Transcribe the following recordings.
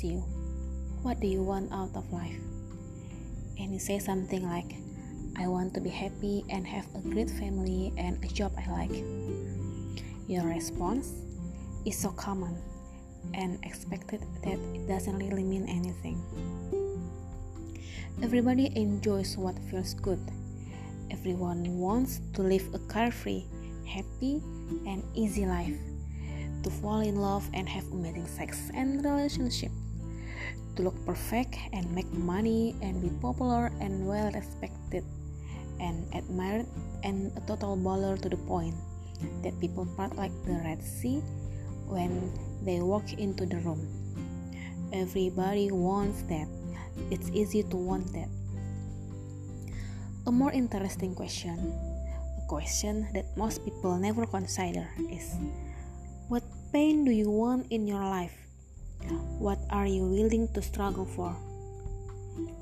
asks you, What do you want out of life? And you say something like, I want to be happy and have a great family and a job I like. Your response is so common and expected that it doesn't really mean anything. Everybody enjoys what feels good. Everyone wants to live a carefree, happy, and easy life. To fall in love and have amazing sex and relationship. To look perfect and make money and be popular and well respected and admired and a total baller to the point that people part like the Red Sea when they walk into the room. Everybody wants that. It's easy to want that. A more interesting question, a question that most people never consider, is What pain do you want in your life? What are you willing to struggle for?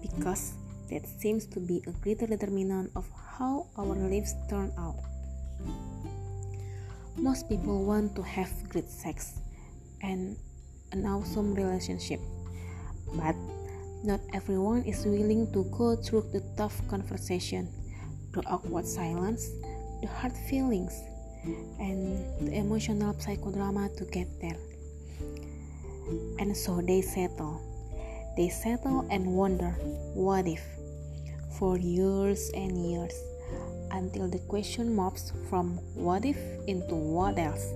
Because that seems to be a greater determinant of how our lives turn out. Most people want to have great sex and an awesome relationship, but not everyone is willing to go through the tough conversation, the awkward silence, the hard feelings, and the emotional psychodrama to get there. And so they settle. They settle and wonder, what if? For years and years, until the question morphs from what if into what else.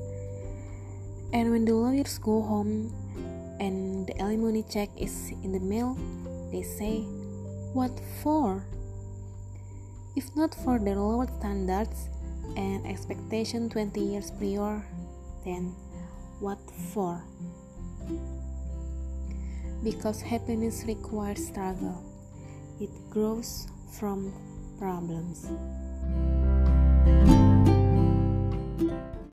And when the lawyers go home and the alimony check is in the mail, they say, What for? If not for their lowered standards and expectation 20 years prior, then what for? Because happiness requires struggle, it grows from problems.